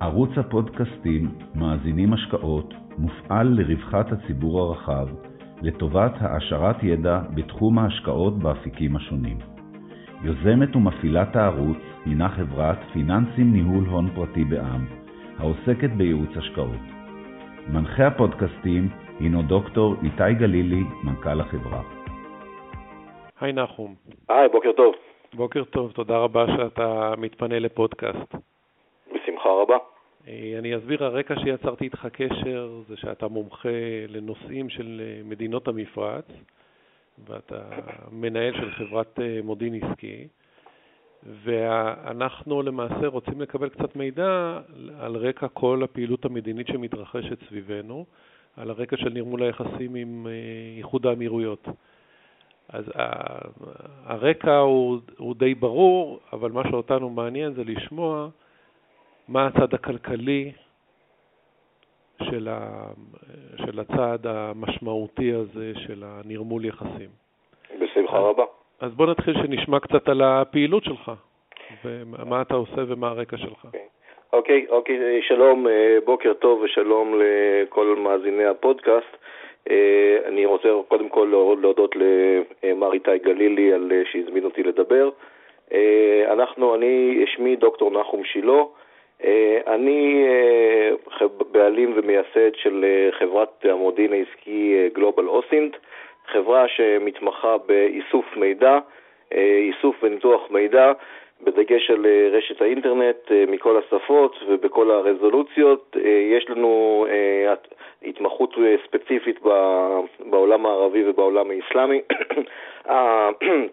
ערוץ הפודקאסטים מאזינים השקעות מופעל לרווחת הציבור הרחב, לטובת העשרת ידע בתחום ההשקעות באפיקים השונים. יוזמת ומפעילת הערוץ הינה חברת פיננסים ניהול הון פרטי בע"מ, העוסקת בייעוץ השקעות. מנחה הפודקאסטים הינו דוקטור איתי גלילי, מנכ"ל החברה. היי נחום. היי, בוקר טוב. בוקר טוב, תודה רבה שאתה מתפנה לפודקאסט. בשמחה רבה. אה, אני אסביר, הרקע שיצרתי איתך קשר זה שאתה מומחה לנושאים של אה, מדינות המפרץ, ואתה מנהל של חברת אה, מודיעין עסקי, ואנחנו למעשה רוצים לקבל קצת מידע על רקע כל הפעילות המדינית שמתרחשת סביבנו, על הרקע של נרמול היחסים עם איחוד האמירויות. אז הרקע הוא, הוא די ברור, אבל מה שאותנו מעניין זה לשמוע מה הצד הכלכלי של, ה, של הצעד המשמעותי הזה של הנרמול יחסים. בשמחה רבה. אז בוא נתחיל שנשמע קצת על הפעילות שלך, ומה אתה עושה ומה הרקע שלך. אוקיי, okay. אוקיי, okay, okay, שלום, אה, בוקר טוב ושלום לכל מאזיני הפודקאסט. אה, אני רוצה קודם כל להודות למר איתי גלילי על אה, שהזמין אותי לדבר. אנחנו, אני, שמי דוקטור נחום שילה. אני בעלים ומייסד של חברת המודיעין העסקי גלובל אוסינט, חברה שמתמחה באיסוף מידע, איסוף וניתוח מידע, בדגש על רשת האינטרנט מכל השפות ובכל הרזולוציות. יש לנו התמחות ספציפית בעולם הערבי ובעולם האסלאמי.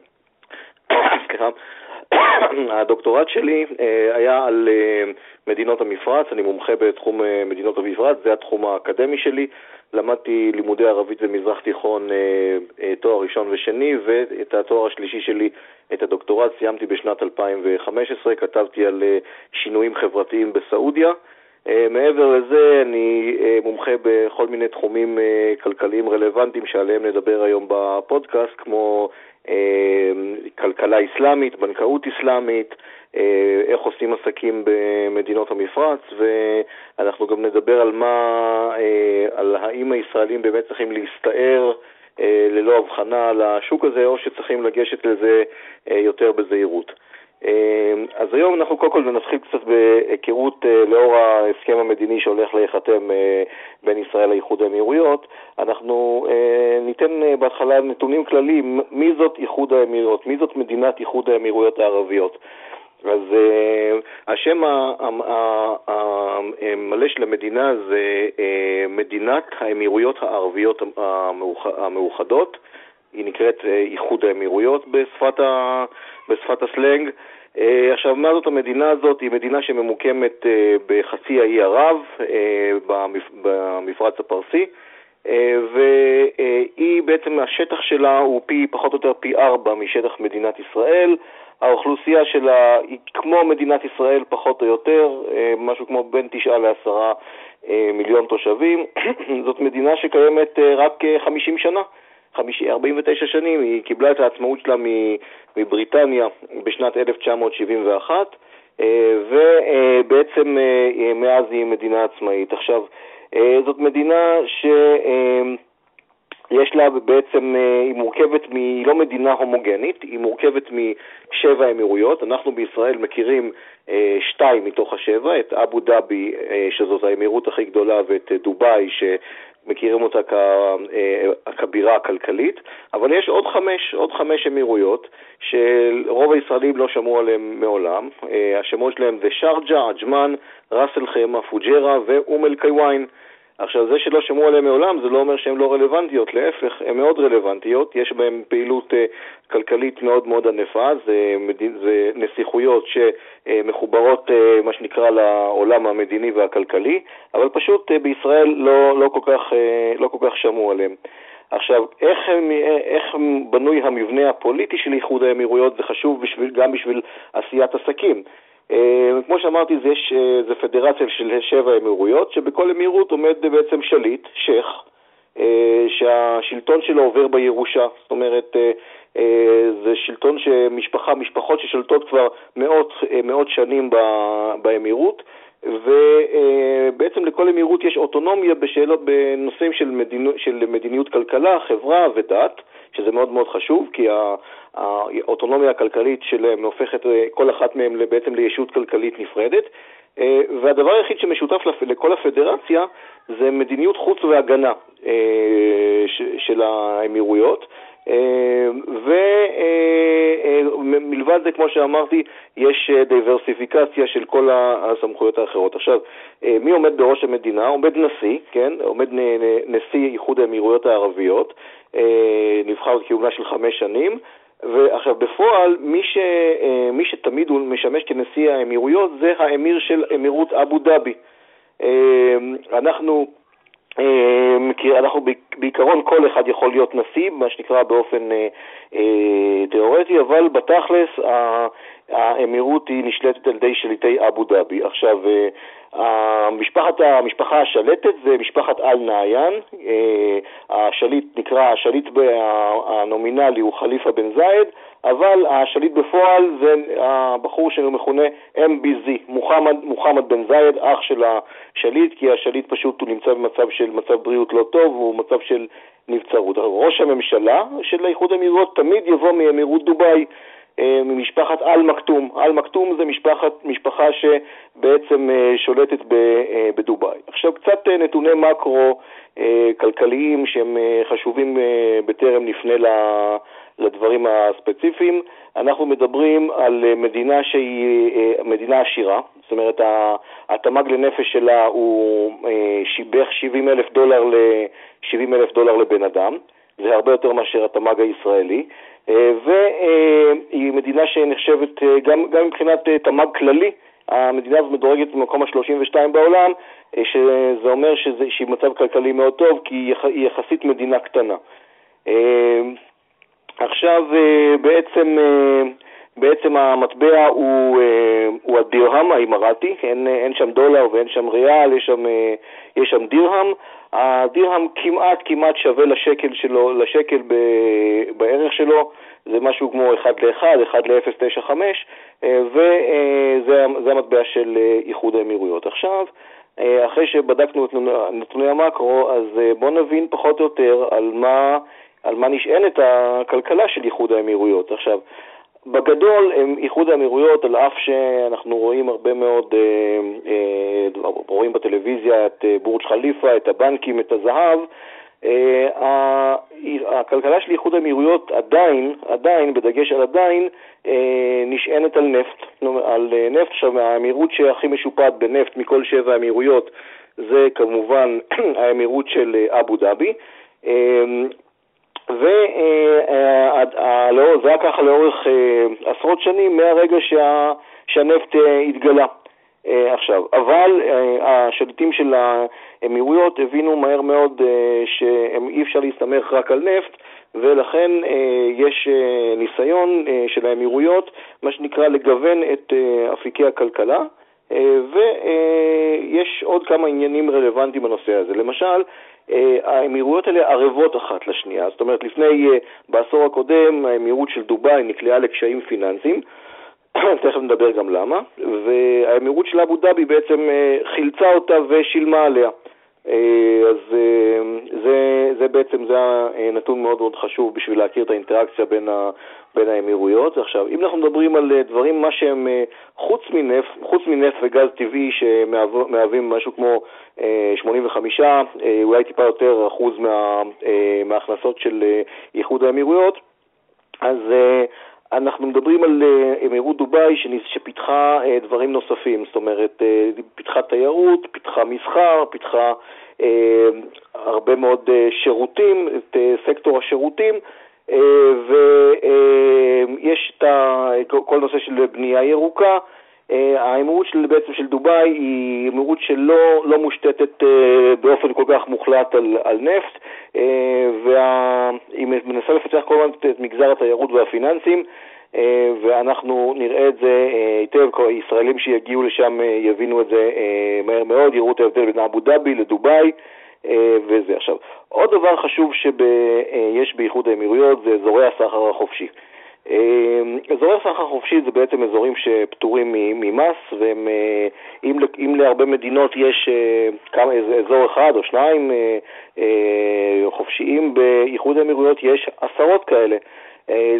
סליחה. הדוקטורט שלי אה, היה על אה, מדינות המפרץ, אני מומחה בתחום אה, מדינות המפרץ, זה התחום האקדמי שלי. למדתי לימודי ערבית ומזרח תיכון תואר ראשון ושני, ואת התואר השלישי שלי, את הדוקטורט, סיימתי בשנת 2015, כתבתי על שינויים חברתיים בסעודיה. מעבר לזה, אני מומחה בכל מיני תחומים כלכליים רלוונטיים שעליהם נדבר היום בפודקאסט, כמו כלכלה אסלאמית, בנקאות אסלאמית, אה, איך עושים עסקים במדינות המפרץ, ואנחנו גם נדבר על מה, אה, על האם הישראלים באמת צריכים להסתער אה, ללא הבחנה לשוק הזה, או שצריכים לגשת לזה יותר בזהירות. אמ, אז היום אנחנו קודם כל נתחיל קצת בהיכרות אה, לאור ההסכם המדיני שהולך להיחתם אה, בין ישראל לאיחוד האמירויות. אנחנו אה, ניתן בהתחלה נתונים כלליים, מי זאת איחוד האמירויות, מי זאת מדינת איחוד האמירויות הערביות. אז השם המלא של המדינה זה מדינת האמירויות הערביות המאוחדות, היא נקראת uh, איחוד האמירויות בשפת, ה, בשפת הסלנג. אה, עכשיו, מה זאת המדינה הזאת? היא מדינה שממוקמת אה, בחצי האי ערב, אה, במפרץ הפרסי, והיא בעצם, השטח שלה הוא פי, פחות או יותר פי ארבע משטח מדינת ישראל. האוכלוסייה שלה היא כמו מדינת ישראל פחות או יותר, משהו כמו בין תשעה לעשרה מיליון תושבים. זאת מדינה שקיימת רק 50 שנה. 49 שנים, היא קיבלה את העצמאות שלה מבריטניה בשנת 1971, אה, ובעצם אה, מאז היא מדינה עצמאית. עכשיו, אה, זאת מדינה ש... יש לה בעצם, היא מורכבת מ... היא לא מדינה הומוגנית, היא מורכבת משבע אמירויות. אנחנו בישראל מכירים שתיים מתוך השבע, את אבו דאבי, שזאת האמירות הכי גדולה, ואת דובאי, מכירים אותה כבירה אה, הכלכלית, אבל יש עוד חמש, עוד חמש אמירויות שרוב הישראלים לא שמעו עליהן מעולם. אה, השמות שלהם זה שרג'ה, עג'מן, ראס אל חיימה, פוג'רה ואום אל-קיוויין. עכשיו, זה שלא שמעו עליהן מעולם זה לא אומר שהן לא רלוונטיות, להפך, הן מאוד רלוונטיות, יש בהן פעילות uh, כלכלית מאוד מאוד ענפה, זה, זה נסיכויות שמחוברות, uh, מה שנקרא, לעולם המדיני והכלכלי, אבל פשוט uh, בישראל לא, לא, כל כך, uh, לא כל כך שמעו עליהן. עכשיו, איך, איך בנוי המבנה הפוליטי של איחוד האמירויות זה חשוב בשביל, גם בשביל עשיית עסקים. אה, כמו שאמרתי, זה, אה, זה פדרציה של שבע אמירויות, שבכל אמירות עומד בעצם שליט, שייח', אה, שהשלטון שלו עובר בירושה, זאת אומרת, זה שלטון שמשפחה, משפחות ששולטות כבר מאות, מאות שנים באמירות, ובעצם לכל אמירות יש אוטונומיה בשאלות, בנושאים של, מדינו, של מדיניות כלכלה, חברה ודת, שזה מאוד מאוד חשוב, כי האוטונומיה הכלכלית שלהם הופכת כל אחת מהם בעצם לישות כלכלית נפרדת. אה, והדבר היחיד שמשותף לכל הפדרציה זה מדיניות חוץ והגנה אה, של האמירויות. אה, ומלבד זה, כמו שאמרתי, יש דיברסיפיקציה של כל הסמכויות האחרות. עכשיו, מי עומד בראש המדינה? עומד נשיא, כן? עומד נשיא איחוד האמירויות הערביות, נבחר כהונה של חמש שנים, ועכשיו, בפועל, מי, ש, אה, מי שתמיד הוא משמש כנשיא האמירויות זה האמיר של אמירות אבו דאבי. אה, אנחנו, אה, אנחנו בעיקרון כל אחד יכול להיות נשיא, מה שנקרא באופן תיאורטי, אבל בתכלס האמירות היא נשלטת על ידי שליטי אבו דאבי. עכשיו, המשפחת, המשפחה השלטת זה משפחת אל-נעיין, אה, השליט נקרא, השליט הנומינלי הוא חליפה בן זייד, אבל השליט בפועל זה הבחור שמכונה MBZ, מוחמד, מוחמד בן זייד, אח של השליט, כי השליט פשוט הוא נמצא במצב של מצב בריאות לא טוב, הוא מצב של נבצרות. ראש הממשלה של האיחוד האמירויות תמיד יבוא מאמירות דובאי. אה, ממשפחת אל-מכתום. אל-מכתום זה משפחת, משפחה שבעצם אה, שולטת אה, בדובאי. עכשיו קצת נתוני מקרו כלכליים שהם חשובים בטרם נפנה לדברים הספציפיים. אנחנו מדברים על מדינה שהיא מדינה עשירה, זאת אומרת התמ"ג לנפש שלה הוא בערך 70 אלף דולר, ל, דולר לבן אדם, זה הרבה יותר מאשר התמ"ג הישראלי. אה, והיא מדינה שנחשבת אה, גם, גם מבחינת אה, תמ"ג כללי, המדינה הזאת מדורגת במקום ה-32 בעולם, שזה אומר שזה, שהיא במצב כלכלי מאוד טוב, כי היא יחסית מדינה קטנה. עכשיו בעצם, בעצם המטבע הוא, הוא הדירהם האימראטי, אין, אין שם דולר ואין שם ריאל, יש שם, יש שם דירהם. הדירהם כמעט כמעט שווה לשקל שלו, לשקל בערך שלו, זה משהו כמו 1 ל-1, 1 ל-0.95, וזה המטבע של אה, איחוד האמירויות. עכשיו, אה, אחרי שבדקנו את נתוני המקרו, אז אה, בואו נבין פחות או יותר על מה, על מה נשענת הכלכלה של איחוד האמירויות. עכשיו, בגדול, איחוד האמירויות, על אף שאנחנו רואים הרבה מאוד, אה, אה, רואים בטלוויזיה את אה, בורג' חליפה, את הבנקים, את הזהב, הכלכלה של איחוד האמירויות עדיין, עדיין, בדגש על עדיין, נשענת על נפט. על נפט, עכשיו האמירות שהכי משופעת בנפט מכל שבע האמירויות זה כמובן האמירות של אבו דאבי. וזה היה ככה לאורך אה, עשרות שנים מהרגע שה, שהנפט אה, התגלה. אה, עכשיו, אבל השליטים של האמירויות הבינו מהר מאוד שאי אפשר להסתמך רק על נפט, ולכן יש ניסיון של האמירויות, מה שנקרא לגוון את אפיקי הכלכלה. ויש עוד כמה עניינים רלוונטיים בנושא הזה. למשל, האמירויות האלה ערבות אחת לשנייה. זאת אומרת, לפני, אה, בעשור הקודם, האמירות של דובאי נקלעה לקשיים פיננסיים, תכף נדבר גם למה, והאמירות של אבו דאבי בעצם אה, חילצה אותה ושילמה עליה. אז זה, זה בעצם, זה נתון מאוד מאוד חשוב בשביל להכיר את האינטראקציה בין, ה, בין האמירויות. עכשיו, אם אנחנו מדברים על דברים, מה שהם חוץ מנפט, חוץ מנפט וגז טבעי שמהווים משהו כמו 85, אה, אה, אולי טיפה יותר אחוז מה, אה, מההכנסות של איחוד האמירויות, אז אנחנו מדברים על אמירות דובאי שפיתחה דברים נוספים, זאת אומרת, פיתחה תיירות, פיתחה מסחר, פיתחה הרבה מאוד שירותים, את סקטור השירותים, ויש את כל נושא של בנייה ירוקה, אה, האמירות של, בעצם של דובאי היא אמירות שלא לא מושתתת אה, באופן כל כך מוחלט על, על נפט, אה, והיא מנסה לפצח כל הזמן את מגזר התיירות והפיננסים, ואנחנו נראה את זה היטב, ישראלים שיגיעו לשם יבינו את זה מהר מאוד, יראו את ההבדל בין אבו דאבי לדובאי. וזה. עכשיו, עוד דבר חשוב שיש באיחוד האמירויות זה אזורי הסחר החופשי. אזורי סחר חופשי זה בעצם אזורים שפטורים ממס, והם, אם, אם להרבה מדינות יש כמה, אזור אחד או שניים חופשיים, באיחוד האמירויות יש עשרות כאלה.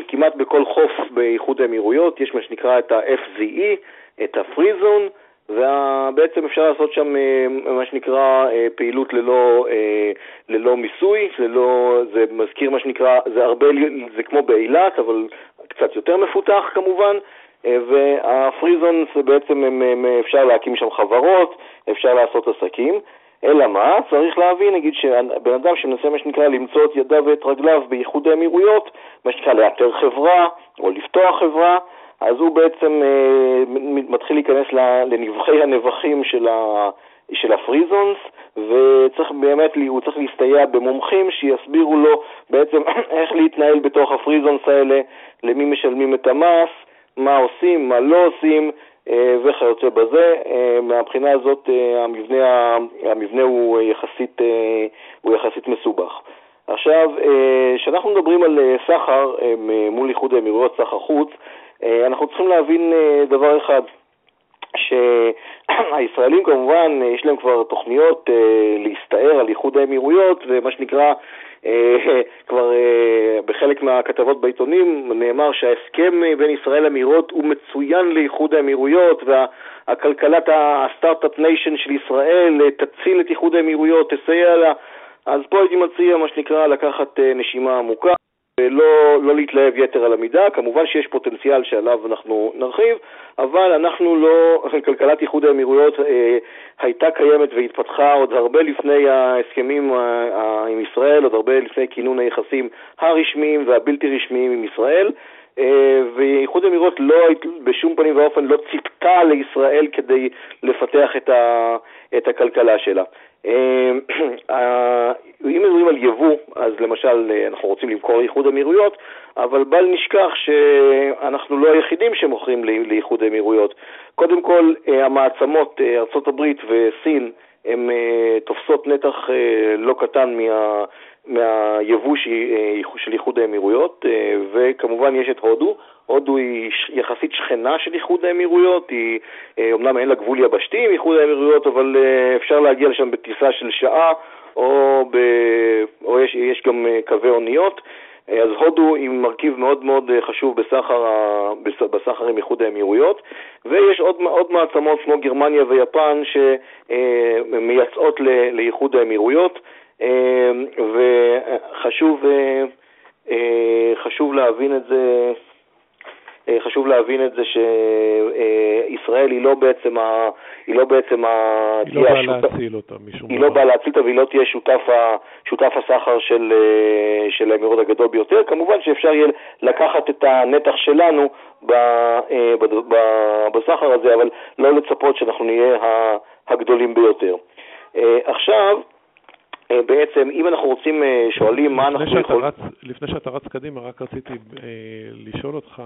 כמעט בכל חוף באיחוד האמירויות יש מה שנקרא את ה-FZE, את ה-Free Zone, ובעצם אפשר לעשות שם אה, מה שנקרא אה, פעילות ללא, אה, ללא מיסוי, ללא, זה מזכיר מה שנקרא, זה הרבה, זה כמו באילת, אבל קצת יותר מפותח כמובן, והפריזון זה בעצם הם, אפשר להקים שם חברות, אפשר לעשות עסקים. אלא מה? צריך להבין, נגיד שבן אדם שמנסה מה שנקרא למצוא את ידיו ואת רגליו באיחוד האמירויות, מה שנקרא לאתר חברה או לפתוח חברה, אז הוא בעצם אה, מתחיל להיכנס לנבחי הנבחים של, ה, של הפריזונס, וצריך באמת, הוא צריך להסתייע במומחים שיסבירו לו בעצם איך להתנהל בתוך הפריזונס האלה, למי משלמים את המס, מה עושים, מה לא עושים, אה, וכיוצא בזה. אה, מהבחינה הזאת המבנה, המבנה הוא, יחסית, הוא יחסית מסובך. עכשיו, כשאנחנו מדברים על סחר מול איחוד האמירויות, סחר חוץ, אה, אנחנו צריכים להבין אה, דבר אחד, שהישראלים כמובן, אה, יש להם כבר תוכניות להסתער על איחוד האמירויות, ומה שנקרא, כבר בחלק מהכתבות בעיתונים נאמר שההסכם בין ישראל לאמירויות הוא מצוין לאיחוד האמירויות, והכלכלת ה Start-Up Nation של ישראל תציל את איחוד האמירויות, תסייע לה. אז פה הייתי מציע, מה שנקרא, לקחת נשימה עמוקה. ולא לא להתלהב יתר על המידה, כמובן שיש פוטנציאל שעליו אנחנו נרחיב, אבל אנחנו לא, כלכלת איחוד האמירויות אה, הייתה קיימת והתפתחה עוד הרבה לפני ההסכמים אה, אה, עם ישראל, עוד הרבה לפני כינון היחסים הרשמיים והבלתי רשמיים עם ישראל, ואיחוד האמירויות לא, בשום פנים ואופן לא ציפתה לישראל כדי לפתח את, ה, את הכלכלה שלה. אמ, אם מדברים על יבוא, אז למשל אה, אנחנו רוצים למכור לאיחוד אמירויות, אבל בל נשכח שאנחנו לא היחידים שמוכרים לאיחוד האמירויות. קודם כל, אה, המעצמות, אה, ארה"ב וסין, הן תופסות נתח לא קטן מה, מהיבוא של איחוד האמירויות, וכמובן יש את הודו. הודו היא יחסית שכנה של איחוד האמירויות, היא, אומנם אין לה גבול יבשתי עם איחוד האמירויות, אבל אפשר להגיע לשם בטיסה של שעה, או, ב, או יש, יש גם קווי אוניות. אז הודו היא מרכיב מאוד מאוד חשוב בסחר, בסחר עם איחוד האמירויות, ויש עוד, עוד מעצמות כמו גרמניה ויפן שמייצאות לאיחוד האמירויות, וחשוב חשוב להבין את זה אה, חשוב להבין את זה שישראל היא לא בעצם ה... היא לא בעצם ה... היא לא באה להציל אותה משום היא לא באה להציל אותה והיא לא תהיה שותף, ה... שותף הסחר של, אה, של האמירות הגדול ביותר. כמובן שאפשר יהיה לקחת את הנתח שלנו ב... אה, ב... בסחר הזה, אבל לא לצפות שאנחנו נהיה הגדולים ביותר. עכשיו, אה, בעצם, אם אנחנו רוצים, אה, שואלים מה אנחנו יכולים... לפני שאתה רץ קדימה, רק רציתי אה, לשאול אותך,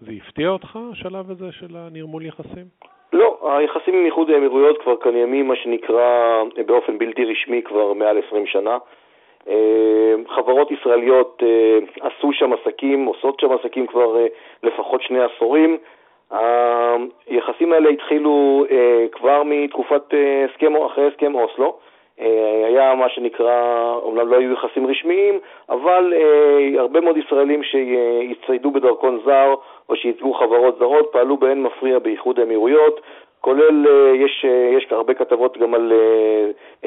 זה הפתיע אותך, השלב הזה של הנרמול יחסים? לא, היחסים עם איחוד האמירויות כבר קיימים, מה שנקרא, באופן בלתי רשמי כבר מעל 20 שנה. חברות ישראליות עשו שם עסקים, עושות שם עסקים כבר לפחות שני עשורים. היחסים האלה התחילו כבר מתקופת הסכם, אחרי הסכם אוסלו. אה, היה מה שנקרא, אומנם לא היו יחסים רשמיים, אבל אה, הרבה מאוד ישראלים שהצטיידו בדרכון זר או שייצגו חברות זרות פעלו באין מפריע באיחוד האמירויות, כולל, אה, יש, יש הרבה כתבות גם על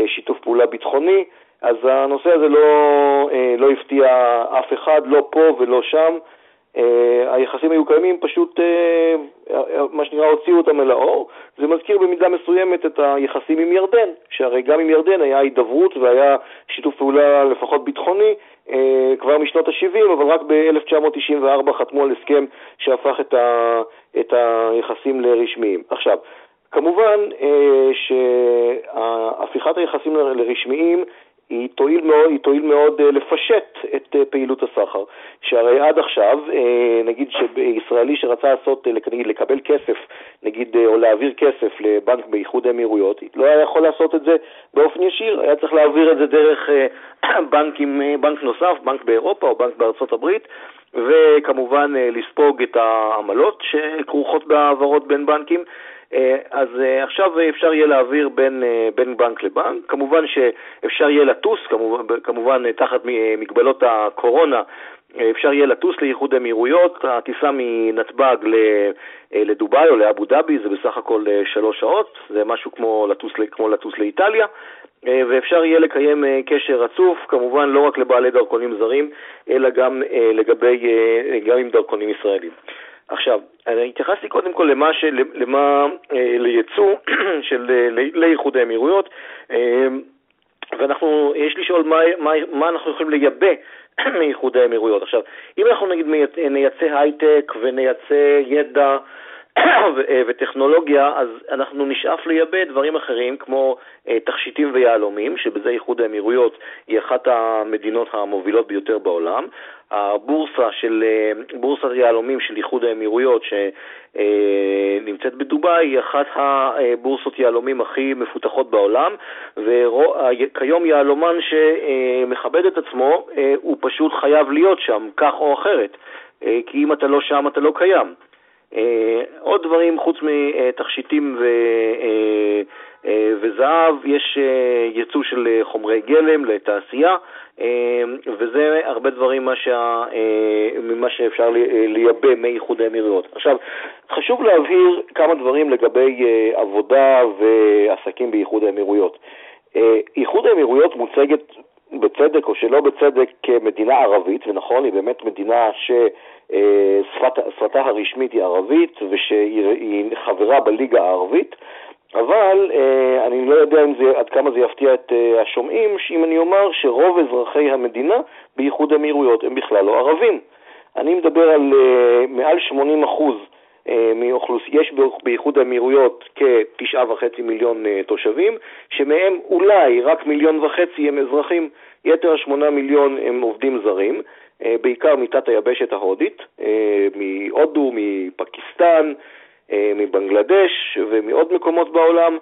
שיתוף פעולה ביטחוני, אז הנושא הזה לא, לא הפתיע אף אחד, לא פה ולא שם. אה, היחסים היו קיימים, פשוט אה, מה שנקרא הוציאו אותם אל האור. זה מזכיר במידה מסוימת את היחסים עם ירדן, שהרי גם עם ירדן היה הידברות והיה שיתוף פעולה לפחות ביטחוני אה, כבר משנות ה-70, אבל רק ב-1994 חתמו על הסכם שהפך את, ה, את היחסים לרשמיים. עכשיו, כמובן שהפיכת היחסים לרשמיים היא תועיל מאוד, היא תועיל מאוד לפשט את פעילות הסחר. שהרי עד עכשיו, נגיד שישראלי שרצה לעשות, נגיד לקבל כסף, נגיד, או להעביר כסף לבנק באיחוד האמירויות, לא היה יכול לעשות את זה באופן ישיר, היה צריך להעביר את זה דרך בנק, עם, בנק נוסף, בנק באירופה או בנק בארצות הברית, וכמובן לספוג את העמלות שכרוכות בהעברות בין בנקים. אה, אז אה, עכשיו אפשר יהיה להעביר בין, אה, בין בנק לבנק, כמובן שאפשר יהיה לטוס, כמובן, כמובן תחת מגבלות הקורונה, אפשר יהיה לטוס לאיחוד האמירויות, הטיסה מנתב"ג לדובאי או לאבו דאבי זה בסך הכל שלוש שעות, זה משהו כמו לטוס, כמו לטוס לאיטליה, ואפשר יהיה לקיים קשר רצוף, כמובן לא רק לבעלי דרכונים זרים, אלא גם לגבי, גם עם דרכונים ישראלים. עכשיו, אני התייחסתי קודם כל למה, של, למה אה, לייצוא של, אה, לאיחוד האמירויות, אה, ואנחנו, יש לשאול מה, מה, מה אנחנו יכולים לייבא מאיחוד האמירויות. עכשיו, אם אנחנו נגיד נייצא הייטק ונייצא ידע אה, וטכנולוגיה, אז אנחנו נשאף לייבא דברים אחרים כמו אה, תכשיטים ויהלומים, שבזה איחוד האמירויות היא אחת המדינות המובילות ביותר בעולם. הבורסה של, אה, בורסת יהלומים של איחוד האמירויות שנמצאת בדובאי היא אחת הבורסות יהלומים הכי מפותחות בעולם, וכיום יהלומן שמכבד את עצמו הוא פשוט חייב להיות שם, כך או אחרת, כי אם אתה לא שם אתה לא קיים. אה, עוד דברים חוץ מתכשיטים ו, אה, אה, וזהב, יש ייצוא של חומרי גלם לתעשייה, וזה הרבה דברים מה שה, ממה שאפשר לייבא מאיחוד האמירויות. עכשיו, חשוב להבהיר כמה דברים לגבי עבודה ועסקים באיחוד האמירויות. איחוד האמירויות מוצגת בצדק או שלא בצדק כמדינה ערבית, ונכון, היא באמת מדינה ששפתה הרשמית היא ערבית ושהיא חברה בליגה הערבית, אבל אה, אני לא יודע זה, עד כמה זה יפתיע את אה, השומעים, אם אני אומר שרוב אזרחי המדינה באיחוד האמירויות הם בכלל לא ערבים. אני מדבר על אה, מעל 80 אחוז מאוכלוסייה, יש באיחוד האמירויות כתשעה וחצי מיליון תושבים, שמהם אולי רק מיליון וחצי הם אזרחים, יתר השמונה מיליון הם עובדים זרים, בעיקר מתת היבשת ההודית, מהודו, מפקיסטן, מבנגלדש ומעוד מקומות בעולם.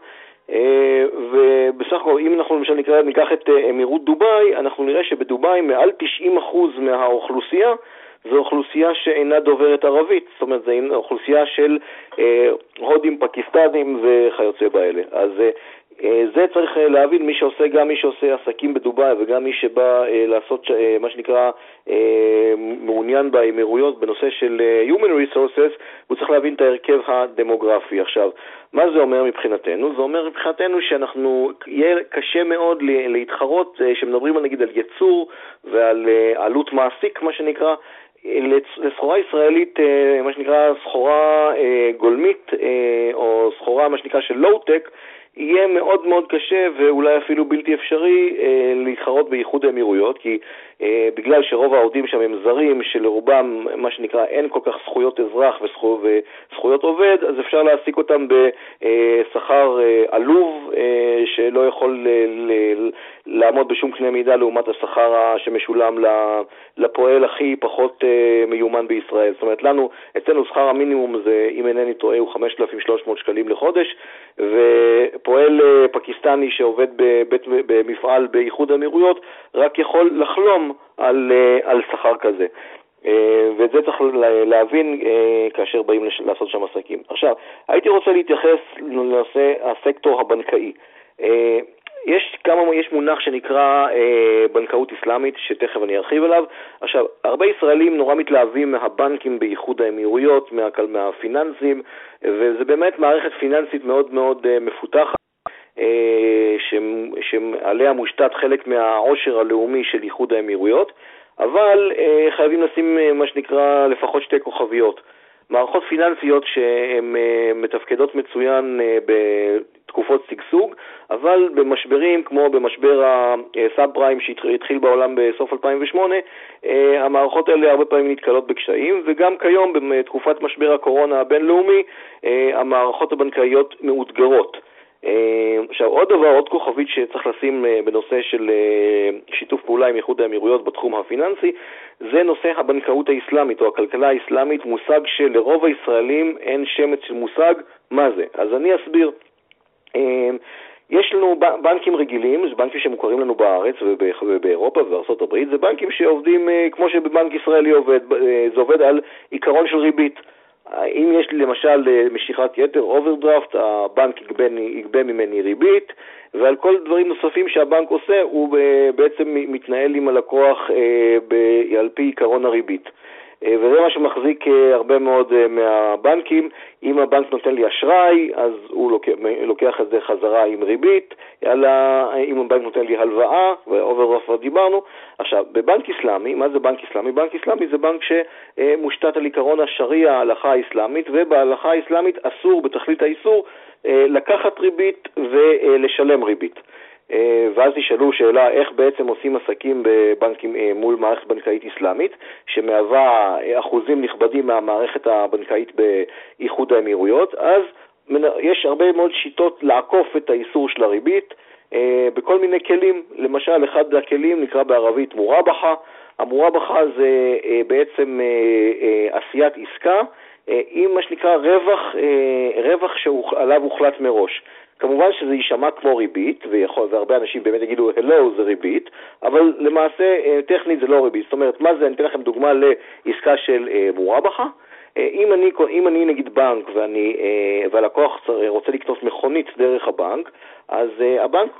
אה, ובסך הכל, אם אנחנו למשל נקרא, ניקח את אה, אמירות דובאי, אנחנו נראה שבדובאי מעל 90% מהאוכלוסייה זו אוכלוסייה שאינה דוברת ערבית, זאת אומרת, זו אוכלוסייה של אה, הודים, פקיסטנים וכיוצא באלה. אז אה, אה, זה צריך אה, להבין, מי שעושה, גם מי שעושה עסקים בדובאי וגם מי שבא אה, לעשות מה שנקרא מעוניין באמירויות בנושא של Human Resources, הוא צריך להבין את ההרכב הדמוגרפי. עכשיו, מה זה אומר מבחינתנו? זה אומר מבחינתנו שאנחנו, יהיה קשה מאוד להתחרות, שמדברים נגיד על יצור ועל עלות מעסיק, מה שנקרא, לסחורה ישראלית, מה שנקרא סחורה גולמית, או סחורה, מה שנקרא של לואו-טק, יהיה מאוד מאוד קשה ואולי אפילו בלתי אפשרי אה, להתחרות באיחוד האמירויות, כי בגלל שרוב העובדים שם הם זרים, שלרובם, מה שנקרא, אין כל כך זכויות אזרח וזכו, וזכויות עובד, אז אפשר להעסיק אותם בשכר אה, עלוב, אה, שלא יכול לעמוד בשום קנה מידה לעומת השכר שמשולם לפועל הכי פחות אה, מיומן בישראל. זאת אומרת, לנו, אצלנו שכר המינימום זה, אם אינני טועה, הוא 5,300 שקלים לחודש, ופועל אה, פקיסטני שעובד בבית, במפעל באיחוד האמירויות רק יכול לחלום על, אה, על שכר כזה. ואת זה צריך להבין כאשר באים לעשות שם עסקים. עכשיו, הייתי רוצה להתייחס לנושא הסקטור הבנקאי. יש כמה, יש מונח שנקרא אה, בנקאות אסלאמית, שתכף אני ארחיב עליו. עכשיו, הרבה ישראלים נורא מתלהבים מהבנקים באיחוד האמירויות, מה, מהפיננסים, וזה באמת מערכת פיננסית מאוד מאוד אה, מפותחת. אה, שעליה מושתת חלק מהעושר הלאומי של איחוד האמירויות, אבל אה, חייבים לשים אה, מה שנקרא לפחות שתי כוכביות. מערכות פיננסיות שהן מתפקדות מצוין בתקופות שגשוג, אבל במשברים כמו במשבר הסאב פריים שהתחיל בעולם בסוף 2008, אה, המערכות האלה הרבה פעמים נתקלות בקשיים, וגם כיום בתקופת משבר הקורונה הבינלאומי, המערכות הבנקאיות מאותגרות. עכשיו, עוד דבר, עוד כוכבית שצריך לשים uh, בנושא של uh, שיתוף פעולה עם איחוד האמירויות בתחום הפיננסי, זה נושא הבנקאות האסלאמית או הכלכלה האסלאמית, מושג שלרוב הישראלים אין שמץ של מושג מה זה. אז אני אסביר. יש לנו בנקים רגילים, זה בנקים שמוכרים לנו בארץ ובאירופה ובארצות הברית, זה בנקים שעובדים כמו שבבנק ישראלי עובד, זה עובד על עיקרון של ריבית. אם יש לי למשל אה, משיכת יתר, אוברדרפט, הבנק יגבה, יגבה ממני ריבית, ועל כל דברים נוספים שהבנק עושה, הוא בעצם מתנהל עם הלקוח אה, על פי עיקרון הריבית. אה, וזה מה שמחזיק אה, הרבה מאוד אה, מהבנקים. אם הבנק נותן לי אשראי, אז הוא לוקח, לוקח את זה חזרה עם ריבית, אם הבנק נותן לי הלוואה, ואוברדרפט כבר דיברנו. עכשיו, בבנק אסלאמי, מה זה בנק אסלאמי? בנק אסלאמי זה בנק שמושתת על עיקרון השריעה, ההלכה האסלאמית, ובהלכה האסלאמית אסור, בתכלית האיסור, לקחת ריבית ולשלם ריבית. אה, ואז תשאלו שאלה איך בעצם עושים עסקים בבנקים אה, מול מערכת בנקאית אסלאמית, שמהווה אה, אחוזים נכבדים מהמערכת הבנקאית באיחוד האמירויות, אז יש הרבה מאוד שיטות לעקוף את האיסור של הריבית בכל מיני כלים. למשל, אחד הכלים נקרא בערבית מורבחה. המורבחה זה בעצם עשיית עסקה עם מה שנקרא רווח, רווח שעליו הוחלט מראש. כמובן שזה יישמע כמו ריבית, ויכול, והרבה אנשים באמת יגידו, הלו זה ריבית, אבל למעשה אה, טכנית זה לא ריבית. זאת אומרת, מה זה, אני אתן לכם דוגמה לעסקה של אה, מורבחה. אה, אם אני, אם אני נגיד בנק ואני, והלקוח רוצה לקנות מכונית דרך הבנק, אז הבנק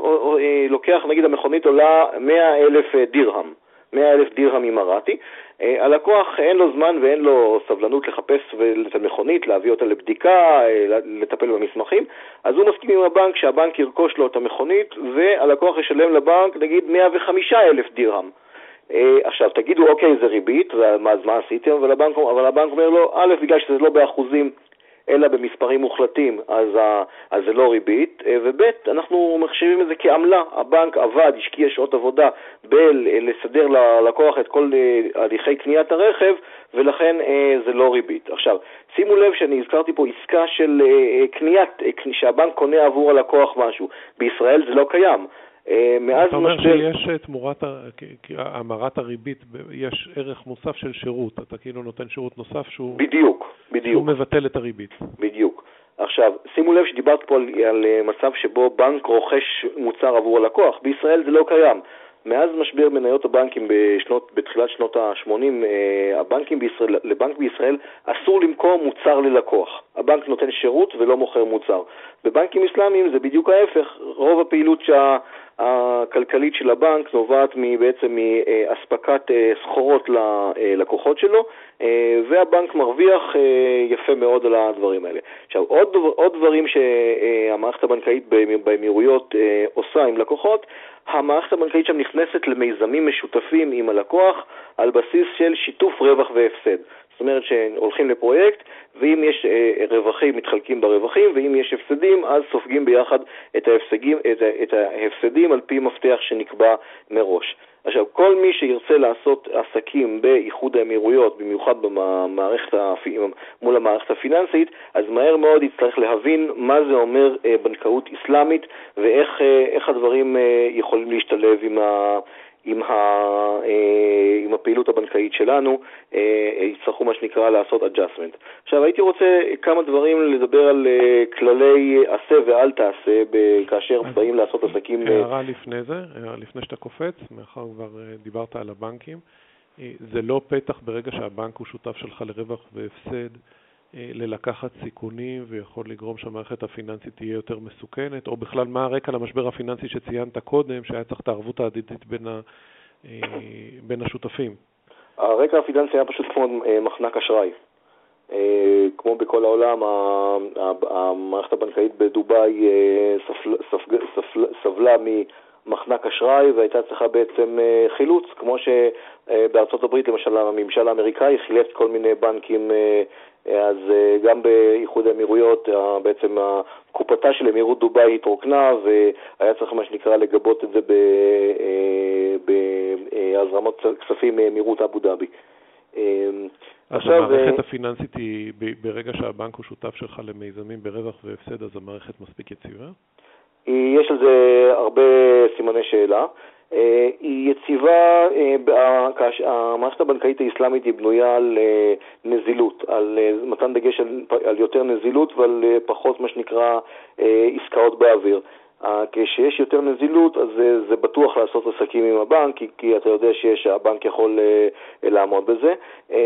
לוקח, נגיד המכונית עולה 100 אלף דירהם. 100 אלף דירהם אימראטי. אה, הלקוח אין לו זמן ואין לו סבלנות לחפש את המכונית, להביא אותה לבדיקה, אה, לטפל במסמכים, אז הוא מסכים עם הבנק שהבנק ירכוש לו את המכונית והלקוח ישלם לבנק נגיד 105 אלף דירהם. אה, עכשיו, תגידו, אוקיי, זה ריבית, אז מה עשיתם? אבל הבנק, אבל הבנק אומר לו, א', בגלל שזה לא באחוזים, אלא במספרים מוחלטים, אז, אז זה לא ריבית, אה, וב', אנחנו מחשיבים את זה כעמלה. הבנק עבד, השקיע שעות עבודה בלסדר ללקוח את כל אה, הליכי קניית הרכב, ולכן אה, זה לא ריבית. עכשיו, שימו לב שאני הזכרתי פה עסקה של קניית, שהבנק קונה עבור הלקוח משהו. בישראל זה לא קיים. אה, מאז אתה אומר משבר... שיש אה, תמורת המרת הריבית, יש ערך מוסף של שירות, אתה כאילו נותן שירות נוסף שהוא... בדיוק, בדיוק. שהוא מבטל את הריבית. בדיוק. עכשיו, שימו לב שדיברת פה על, על אה, מצב שבו בנק רוכש מוצר עבור הלקוח, בישראל זה לא קיים. מאז משבר מניות הבנקים בשנות, בתחילת שנות ה-80, הבנקים בישראל, לבנק בישראל אסור למכור מוצר ללקוח. הבנק נותן שירות ולא מוכר מוצר. בבנקים אסלאמיים זה בדיוק ההפך, רוב הפעילות שה... הכלכלית של הבנק נובעת בעצם מאספקת אה, סחורות ללקוחות שלו, אה, והבנק מרוויח אה, יפה מאוד על הדברים האלה. עכשיו, עוד, עוד דברים שהמערכת הבנקאית באמירויות עושה עם לקוחות, המערכת הבנקאית שם נכנסת למיזמים משותפים עם הלקוח על בסיס של שיתוף רווח והפסד. אומרת שהולכים לפרויקט, ואם יש אה, רווחים, מתחלקים ברווחים, ואם יש הפסדים, אז סופגים ביחד את, ההפסדים, את, את ההפסדים על פי מפתח שנקבע מראש. עכשיו, כל מי שירצה לעשות עסקים באיחוד האמירויות, במיוחד במערכת הפ... מול המערכת הפיננסית, אז מהר מאוד יצטרך להבין מה זה אומר אה, בנקאות אסלאמית ואיך אה, הדברים יכולים להשתלב עם, ה... עם, ה, אה, עם הפעילות הבנקאית שלנו, אה, יצטרכו מה שנקרא לעשות adjustment. עכשיו הייתי רוצה כמה דברים לדבר על אה, כללי עשה ואל תעשה כאשר באים לעשות עסקים. הערה לפני זה, הערה לפני שאתה קופץ, מאחר כבר דיברת על הבנקים, זה לא פתח ברגע שהבנק הוא שותף שלך לרווח והפסד. אה, ללקחת סיכונים ויכול לגרום שהמערכת הפיננסית תהיה יותר מסוכנת, או בכלל מה הרקע למשבר הפיננסי שציינת קודם, שהיה צריך את הערבות ההדדית בין, ה, אה, בין השותפים? הרקע הפיננסי היה פשוט כמו אה, מחנק אשראי. כמו בכל העולם, המערכת הבנקאית בדובאי סבלה ממחנק אשראי והייתה צריכה בעצם חילוץ, כמו שבארצות הברית למשל הממשל האמריקאי חילץ כל מיני בנקים אז אה, גם באיחוד האמירויות בעצם קופתה של אמירות דובאי התרוקנה והיה צריך מה שנקרא לגבות את זה אה, בהזרמות כספים מאמירות אבו דאבי. אז המערכת אה, הפיננסית היא, ברגע שהבנק הוא שותף שלך למיזמים ברווח והפסד, אז המערכת מספיק יציבה? יש על זה הרבה סימני שאלה. אה, היא יציבה, אה, המערכת הבנקאית האסלאמית היא בנויה על אה, נזילות, על מתן דגש על, יותר נזילות ועל פחות מה שנקרא עסקאות באוויר. כשיש יותר נזילות, אז זה, בטוח לעשות עסקים עם הבנק, כי אתה יודע שהבנק יכול לעמוד בזה.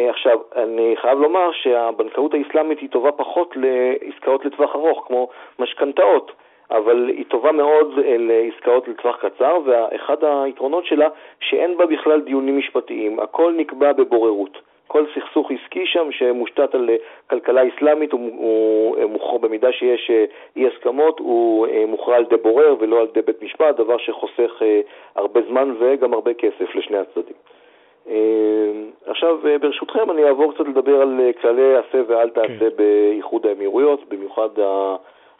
עכשיו, אני חייב לומר שהבנקאות האסלאמית היא טובה פחות לעסקאות לטווח ארוך, כמו משכנתאות. אבל היא טובה מאוד לעסקאות לטווח קצר, ואחד היתרונות שלה, שאין בה בכלל דיונים משפטיים, הכל נקבע בבוררות. כל סכסוך עסקי שם שמושתת על כלכלה אסלאמית, הוא, הוא מוכרע במידה שיש אה, אי הסכמות, הוא אה, מוכרע על ידי בורר ולא על ידי בית משפט, דבר שחוסך אה, הרבה זמן וגם הרבה כסף לשני הצדדים. עכשיו, ברשותכם, אני אעבור קצת לדבר על כללי עשה ואל תעשה כן. באיחוד האמירויות, במיוחד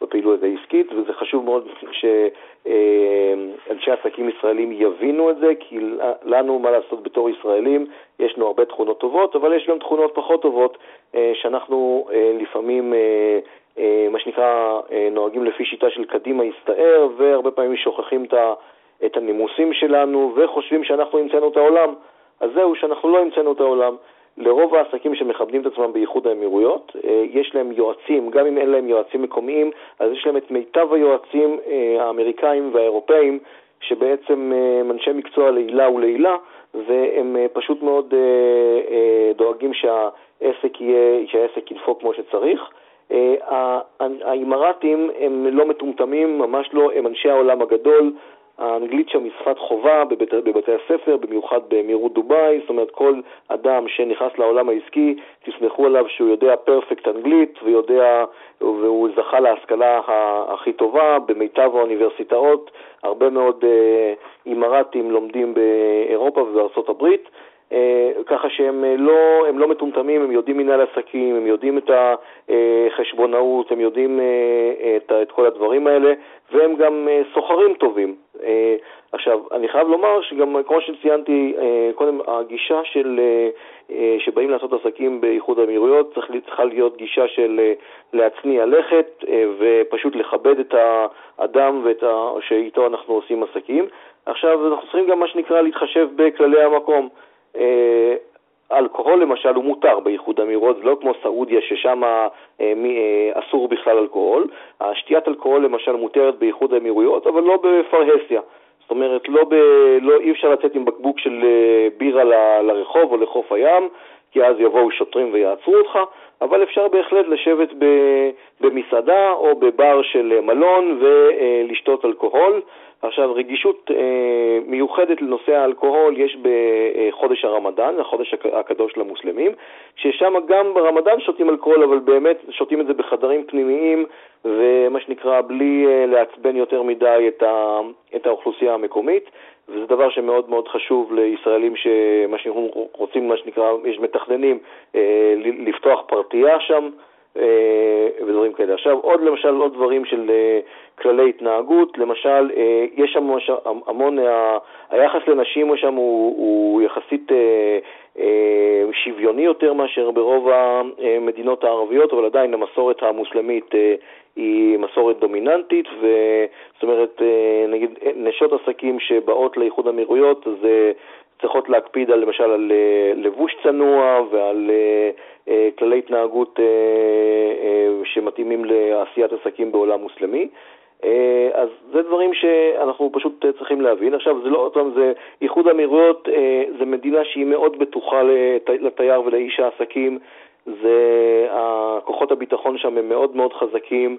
בפעילות העסקית, וזה חשוב מאוד שאנשי עסקים ישראלים יבינו את זה, כי לנו, מה לעשות בתור ישראלים, יש לנו הרבה תכונות טובות, אבל יש גם תכונות פחות טובות, אה, שאנחנו אה, לפעמים... אה, מה שנקרא, נוהגים לפי שיטה של קדימה הסתער, והרבה פעמים שוכחים את הנימוסים שלנו וחושבים שאנחנו המצאנו את העולם. אז זהו, שאנחנו לא המצאנו את העולם. לרוב העסקים שמכבדים את עצמם באיחוד האמירויות, אה, יש להם יועצים, גם אם אין להם יועצים מקומיים, אז יש להם את מיטב היועצים אה, האמריקאים והאירופאים, שבעצם אה, הם אנשי מקצוע לעילה ולעילה, והם פשוט מאוד דואגים שהעסק יהיה, שהעסק ידפוק כמו שצריך. האימראטים הם לא מטומטמים, ממש לא, הם אנשי העולם הגדול, האנגלית שם היא שפת חובה בבית, בבתי הספר, במיוחד באמירות דובאי, זאת אומרת כל אדם שנכנס לעולם העסקי, תסמכו עליו שהוא יודע פרפקט אנגלית ויודע, והוא זכה להשכלה הכי טובה במיטב האוניברסיטאות, הרבה מאוד אה, אימראטים לומדים באירופה ובארצות הברית. אה, ככה שהם אה, לא, הם לא מטומטמים, הם יודעים מנהל עסקים, הם יודעים את החשבונאות, הם יודעים את, את כל הדברים האלה, והם גם סוחרים טובים. עכשיו, אני חייב לומר שגם, כמו שציינתי קודם, הגישה של, שבאים לעשות עסקים באיחוד האמירויות צריכה להיות גישה של להצניע לכת ופשוט לכבד את האדם ואת ה, שאיתו אנחנו עושים עסקים. עכשיו, אנחנו צריכים גם מה שנקרא להתחשב בכללי המקום. אה, אלכוהול למשל הוא מותר באיחוד אמירות, לא כמו סעודיה ששם אה, אה, אסור בכלל אלכוהול. שתיית אלכוהול למשל מותרת באיחוד האמירויות, אבל לא בפרהסיה. זאת אומרת, לא ב, לא, אי אפשר לצאת עם בקבוק של בירה ל, לרחוב או לחוף הים, כי אז יבואו שוטרים ויעצרו אותך, אבל אפשר בהחלט לשבת ב, במסעדה או בבר של מלון ולשתות אלכוהול. עכשיו, רגישות אה, מיוחדת לנושא האלכוהול יש בחודש הרמדאן, החודש הקדוש למוסלמים, ששם גם ברמדאן שותים אלכוהול, אבל באמת שותים את זה בחדרים פנימיים, ומה שנקרא, בלי אה, לעצבן יותר מדי את, ה, את האוכלוסייה המקומית. וזה דבר שמאוד מאוד חשוב לישראלים שמה שאנחנו רוצים, מה שנקרא, יש מתכננים אה, לפתוח פרטייה שם, ודברים כאלה. עכשיו, עוד למשל, עוד דברים של אה, כללי התנהגות, למשל, אה, יש שם המון, היחס לנשים שם הוא, הוא יחסית שוויוני יותר מאשר ברוב המדינות הערביות, אבל עדיין המסורת המוסלמית היא מסורת דומיננטית, וזאת אומרת, נגיד, נשות עסקים שבאות לאיחוד האמירויות, אז צריכות להקפיד על, למשל על לבוש צנוע ועל אה, כללי התנהגות אה, אה, שמתאימים לעשיית עסקים בעולם מוסלמי. אז זה דברים שאנחנו פשוט צריכים להבין. עכשיו, זה לא עוד פעם, זה איחוד האמירויות, זה מדינה שהיא מאוד בטוחה לתייר ולאיש העסקים, זה, כוחות הביטחון שם הם מאוד מאוד חזקים,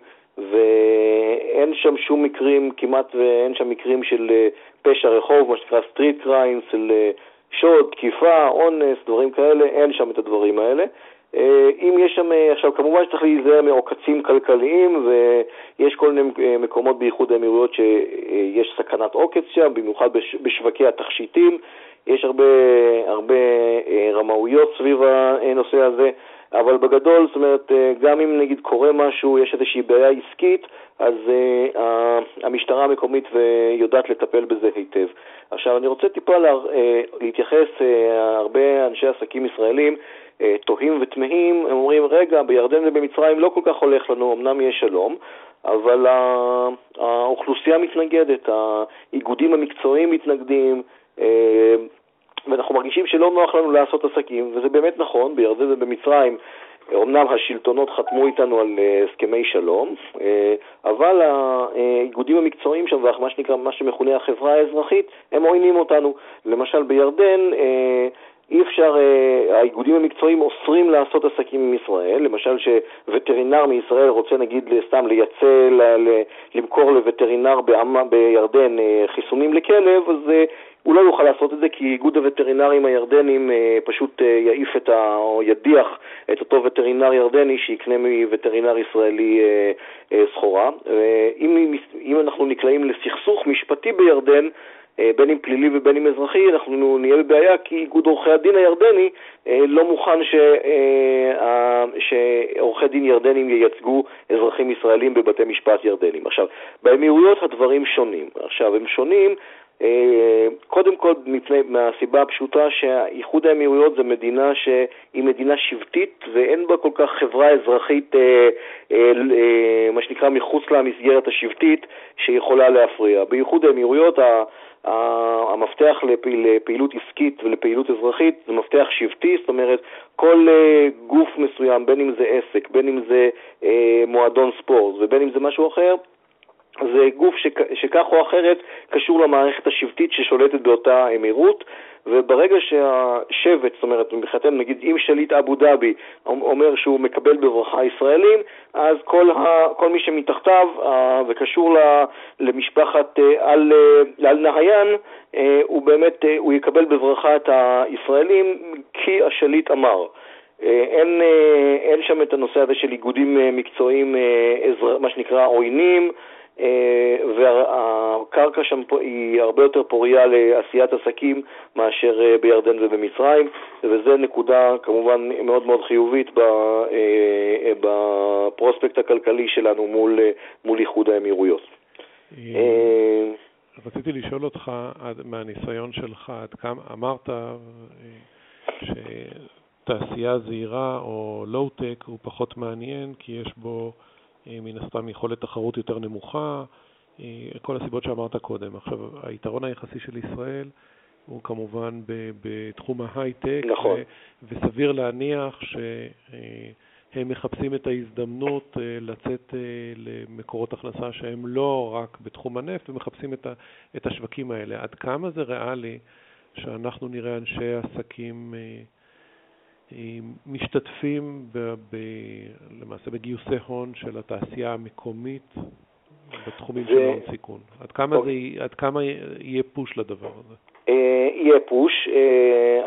ואין שם שום מקרים, כמעט ואין שם מקרים של פשע רחוב, מה שנקרא street crimes, של שוד, תקיפה, אונס, דברים כאלה, אין שם את הדברים האלה. אה, אם יש שם, אה, עכשיו כמובן שצריך להיזהר מעוקצים כלכליים ויש כל מיני אה, מקומות באיחוד האמירויות שיש סכנת עוקץ שם, במיוחד בשווקי התכשיטים, יש הרבה, הרבה רמאויות סביב הנושא הזה. אבל בגדול, זאת אומרת, גם אם נגיד קורה משהו, יש איזושהי בעיה עסקית, אז uh, המשטרה המקומית יודעת לטפל בזה היטב. עכשיו, אני רוצה טיפה לה, uh, להתייחס, uh, הרבה אנשי עסקים ישראלים uh, תוהים ותמהים, הם אומרים, רגע, בירדן ובמצרים לא כל כך הולך לנו, אמנם יש שלום, אבל האוכלוסייה מתנגדת, האיגודים המקצועיים מתנגדים, ואנחנו מרגישים שלא נוח לנו לעשות עסקים, וזה באמת נכון, בירדן ובמצרים אומנם השלטונות חתמו איתנו על אה, הסכמי שלום, אה, אבל האיגודים המקצועיים שם, ומה שנקרא, מה שמכונה החברה האזרחית, הם עוינים אותנו. למשל בירדן, אה, אי אפשר, האיגודים המקצועיים אוסרים לעשות עסקים עם ישראל, למשל שווטרינר מישראל רוצה נגיד סתם לייצא, למכור לווטרינר בירדן חיסונים לכלב, אז הוא לא יוכל לעשות את זה כי איגוד הווטרינרים הירדנים אה, פשוט אה, יעיף את ה... או ידיח את אותו וטרינר ירדני שיקנה מווטרינר ישראלי אה, סחורה. אם, אם אנחנו נקלעים לסכסוך משפטי בירדן, בין אם פלילי ובין אם אזרחי, אנחנו נהיה בבעיה כי איגוד עורכי הדין הירדני לא מוכן ש... שעורכי דין ירדנים ייצגו אזרחים ישראלים בבתי משפט ירדנים. עכשיו, באמירויות הדברים שונים. עכשיו, הם שונים קודם כל מפני, מהסיבה הפשוטה שאיחוד האמירויות זה מדינה שהיא מדינה שבטית ואין בה כל כך חברה אזרחית, אה, אה, מה שנקרא מחוץ למסגרת השבטית, שיכולה להפריע. באיחוד האמירויות המפתח לפעילות עסקית ולפעילות אזרחית זה מפתח שבטי, זאת אומרת כל גוף מסוים, בין אם זה עסק, בין אם זה מועדון ספורט ובין אם זה משהו אחר, זה גוף שכ, שכך או אחרת קשור למערכת השבטית ששולטת באותה אמירות, וברגע שהשבט, זאת אומרת, מבחינתנו, נגיד אם שליט אבו דאבי אומר שהוא מקבל בברכה ישראלים, אז כל, ה, כל מי שמתחתיו וקשור למשפחת אה, אל, אל נהיין, אה, הוא באמת, אה, הוא יקבל בברכה את הישראלים כי השליט אמר. אין, אין שם את הנושא הזה של איגודים מקצועיים, מה שנקרא עוינים, אה, והקרקע שם היא הרבה יותר פוריה לעשיית עסקים מאשר אה, בירדן ובמצרים, וזו נקודה כמובן מאוד מאוד חיובית אה, בפרוספקט הכלכלי שלנו מול, מול איחוד האמירויות. רציתי לשאול אותך, מהניסיון שלך, עד כמה אמרת שתעשייה זהירה או לואו-טק הוא פחות מעניין כי יש בו אה, מן הסתם יכולת תחרות יותר נמוכה, אה, כל הסיבות שאמרת קודם. עכשיו, היתרון היחסי של ישראל הוא כמובן בתחום ההייטק, נכון. וסביר להניח שהם מחפשים את ההזדמנות אה, לצאת למקורות הכנסה שהם לא רק בתחום הנפט, הם מחפשים את השווקים האלה. עד כמה זה ריאלי שאנחנו נראה אנשי עסקים משתתפים ב, ב, למעשה בגיוסי הון של התעשייה המקומית בתחומים ו... של הון סיכון. עד כמה, זה, עד כמה יהיה פוש לדבר הזה? אה, יהיה פוש. אה,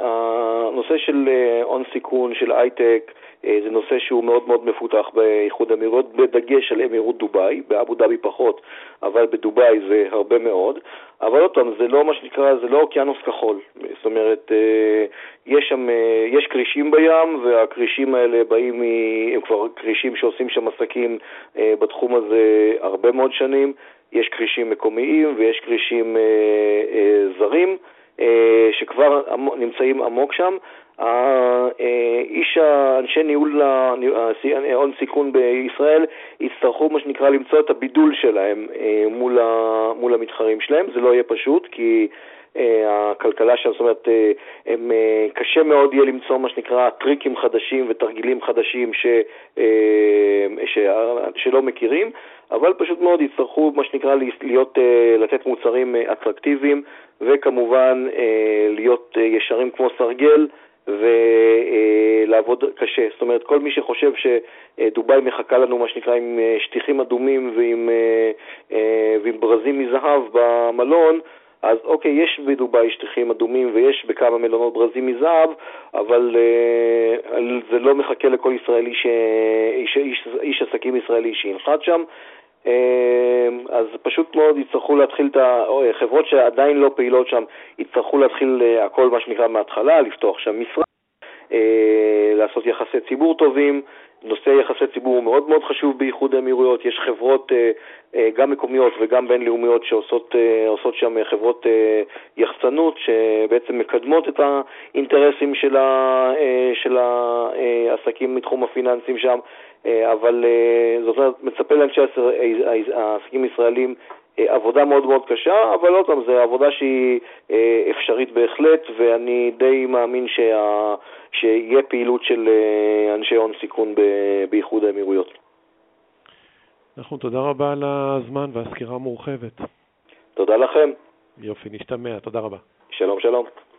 הנושא של אה, הון סיכון, של הייטק, זה נושא שהוא מאוד מאוד מפותח באיחוד האמירויות, בדגש על אמירות דובאי, באבו דאבי פחות, אבל בדובאי זה הרבה מאוד. אבל עוד פעם, זה לא מה שנקרא, זה לא אוקיינוס כחול. זאת אומרת, יש שם, יש כרישים בים, והכרישים האלה באים. הם כבר כרישים שעושים שם עסקים בתחום הזה הרבה מאוד שנים. יש כרישים מקומיים ויש כרישים זרים. אה, שכבר נמצאים עמוק שם. האיש, אנשי ניהול הון סיכון בישראל יצטרכו מה שנקרא למצוא את הבידול שלהם אה, מול, מול המתחרים שלהם, זה לא יהיה פשוט כי אה, הכלכלה שם, זאת אומרת, הם, קשה מאוד יהיה למצוא מה שנקרא טריקים חדשים ותרגילים חדשים ש, ש, שלא מכירים, אבל פשוט מאוד יצטרכו מה שנקרא להיות, לתת מוצרים אטרקטיביים וכמובן אה, להיות אה, ישרים כמו סרגל ולעבוד קשה. זאת אומרת, כל מי שחושב שדובאי מחכה לנו, מה שנקרא, עם אה, שטיחים אדומים ועם, ועם ברזים מזהב במלון, אז אוקיי, יש בדובאי שטיחים אדומים ויש בכמה מלונות ברזים מזהב, אבל אה, זה לא מחכה לכל ישראלי, ש... איש, איש, איש עסקים ישראלי שינחת שם. אמ, אז פשוט מאוד יצטרכו להתחיל את החברות שעדיין לא פעילות שם, יצטרכו להתחיל אה, הכל מה שנקרא מההתחלה, לפתוח שם משרד. לעשות יחסי ציבור טובים. נושא יחסי ציבור הוא מאוד מאוד חשוב באיחוד האמירויות, יש חברות גם מקומיות וגם בינלאומיות שעושות שם חברות יחצנות שבעצם מקדמות את האינטרסים ה, של העסקים מתחום הפיננסים שם, אבל זאת אומרת, מצפה לאנשי העסקים הישראלים עבודה מאוד מאוד קשה, אבל עוד פעם, זו עבודה שהיא אפשרית בהחלט, ואני די מאמין שה... שיהיה פעילות של אנשי הון סיכון באיחוד האמירויות. נכון, תודה רבה על הזמן והסקירה המורחבת. תודה לכם. יופי, נשתמע, תודה רבה. שלום, שלום.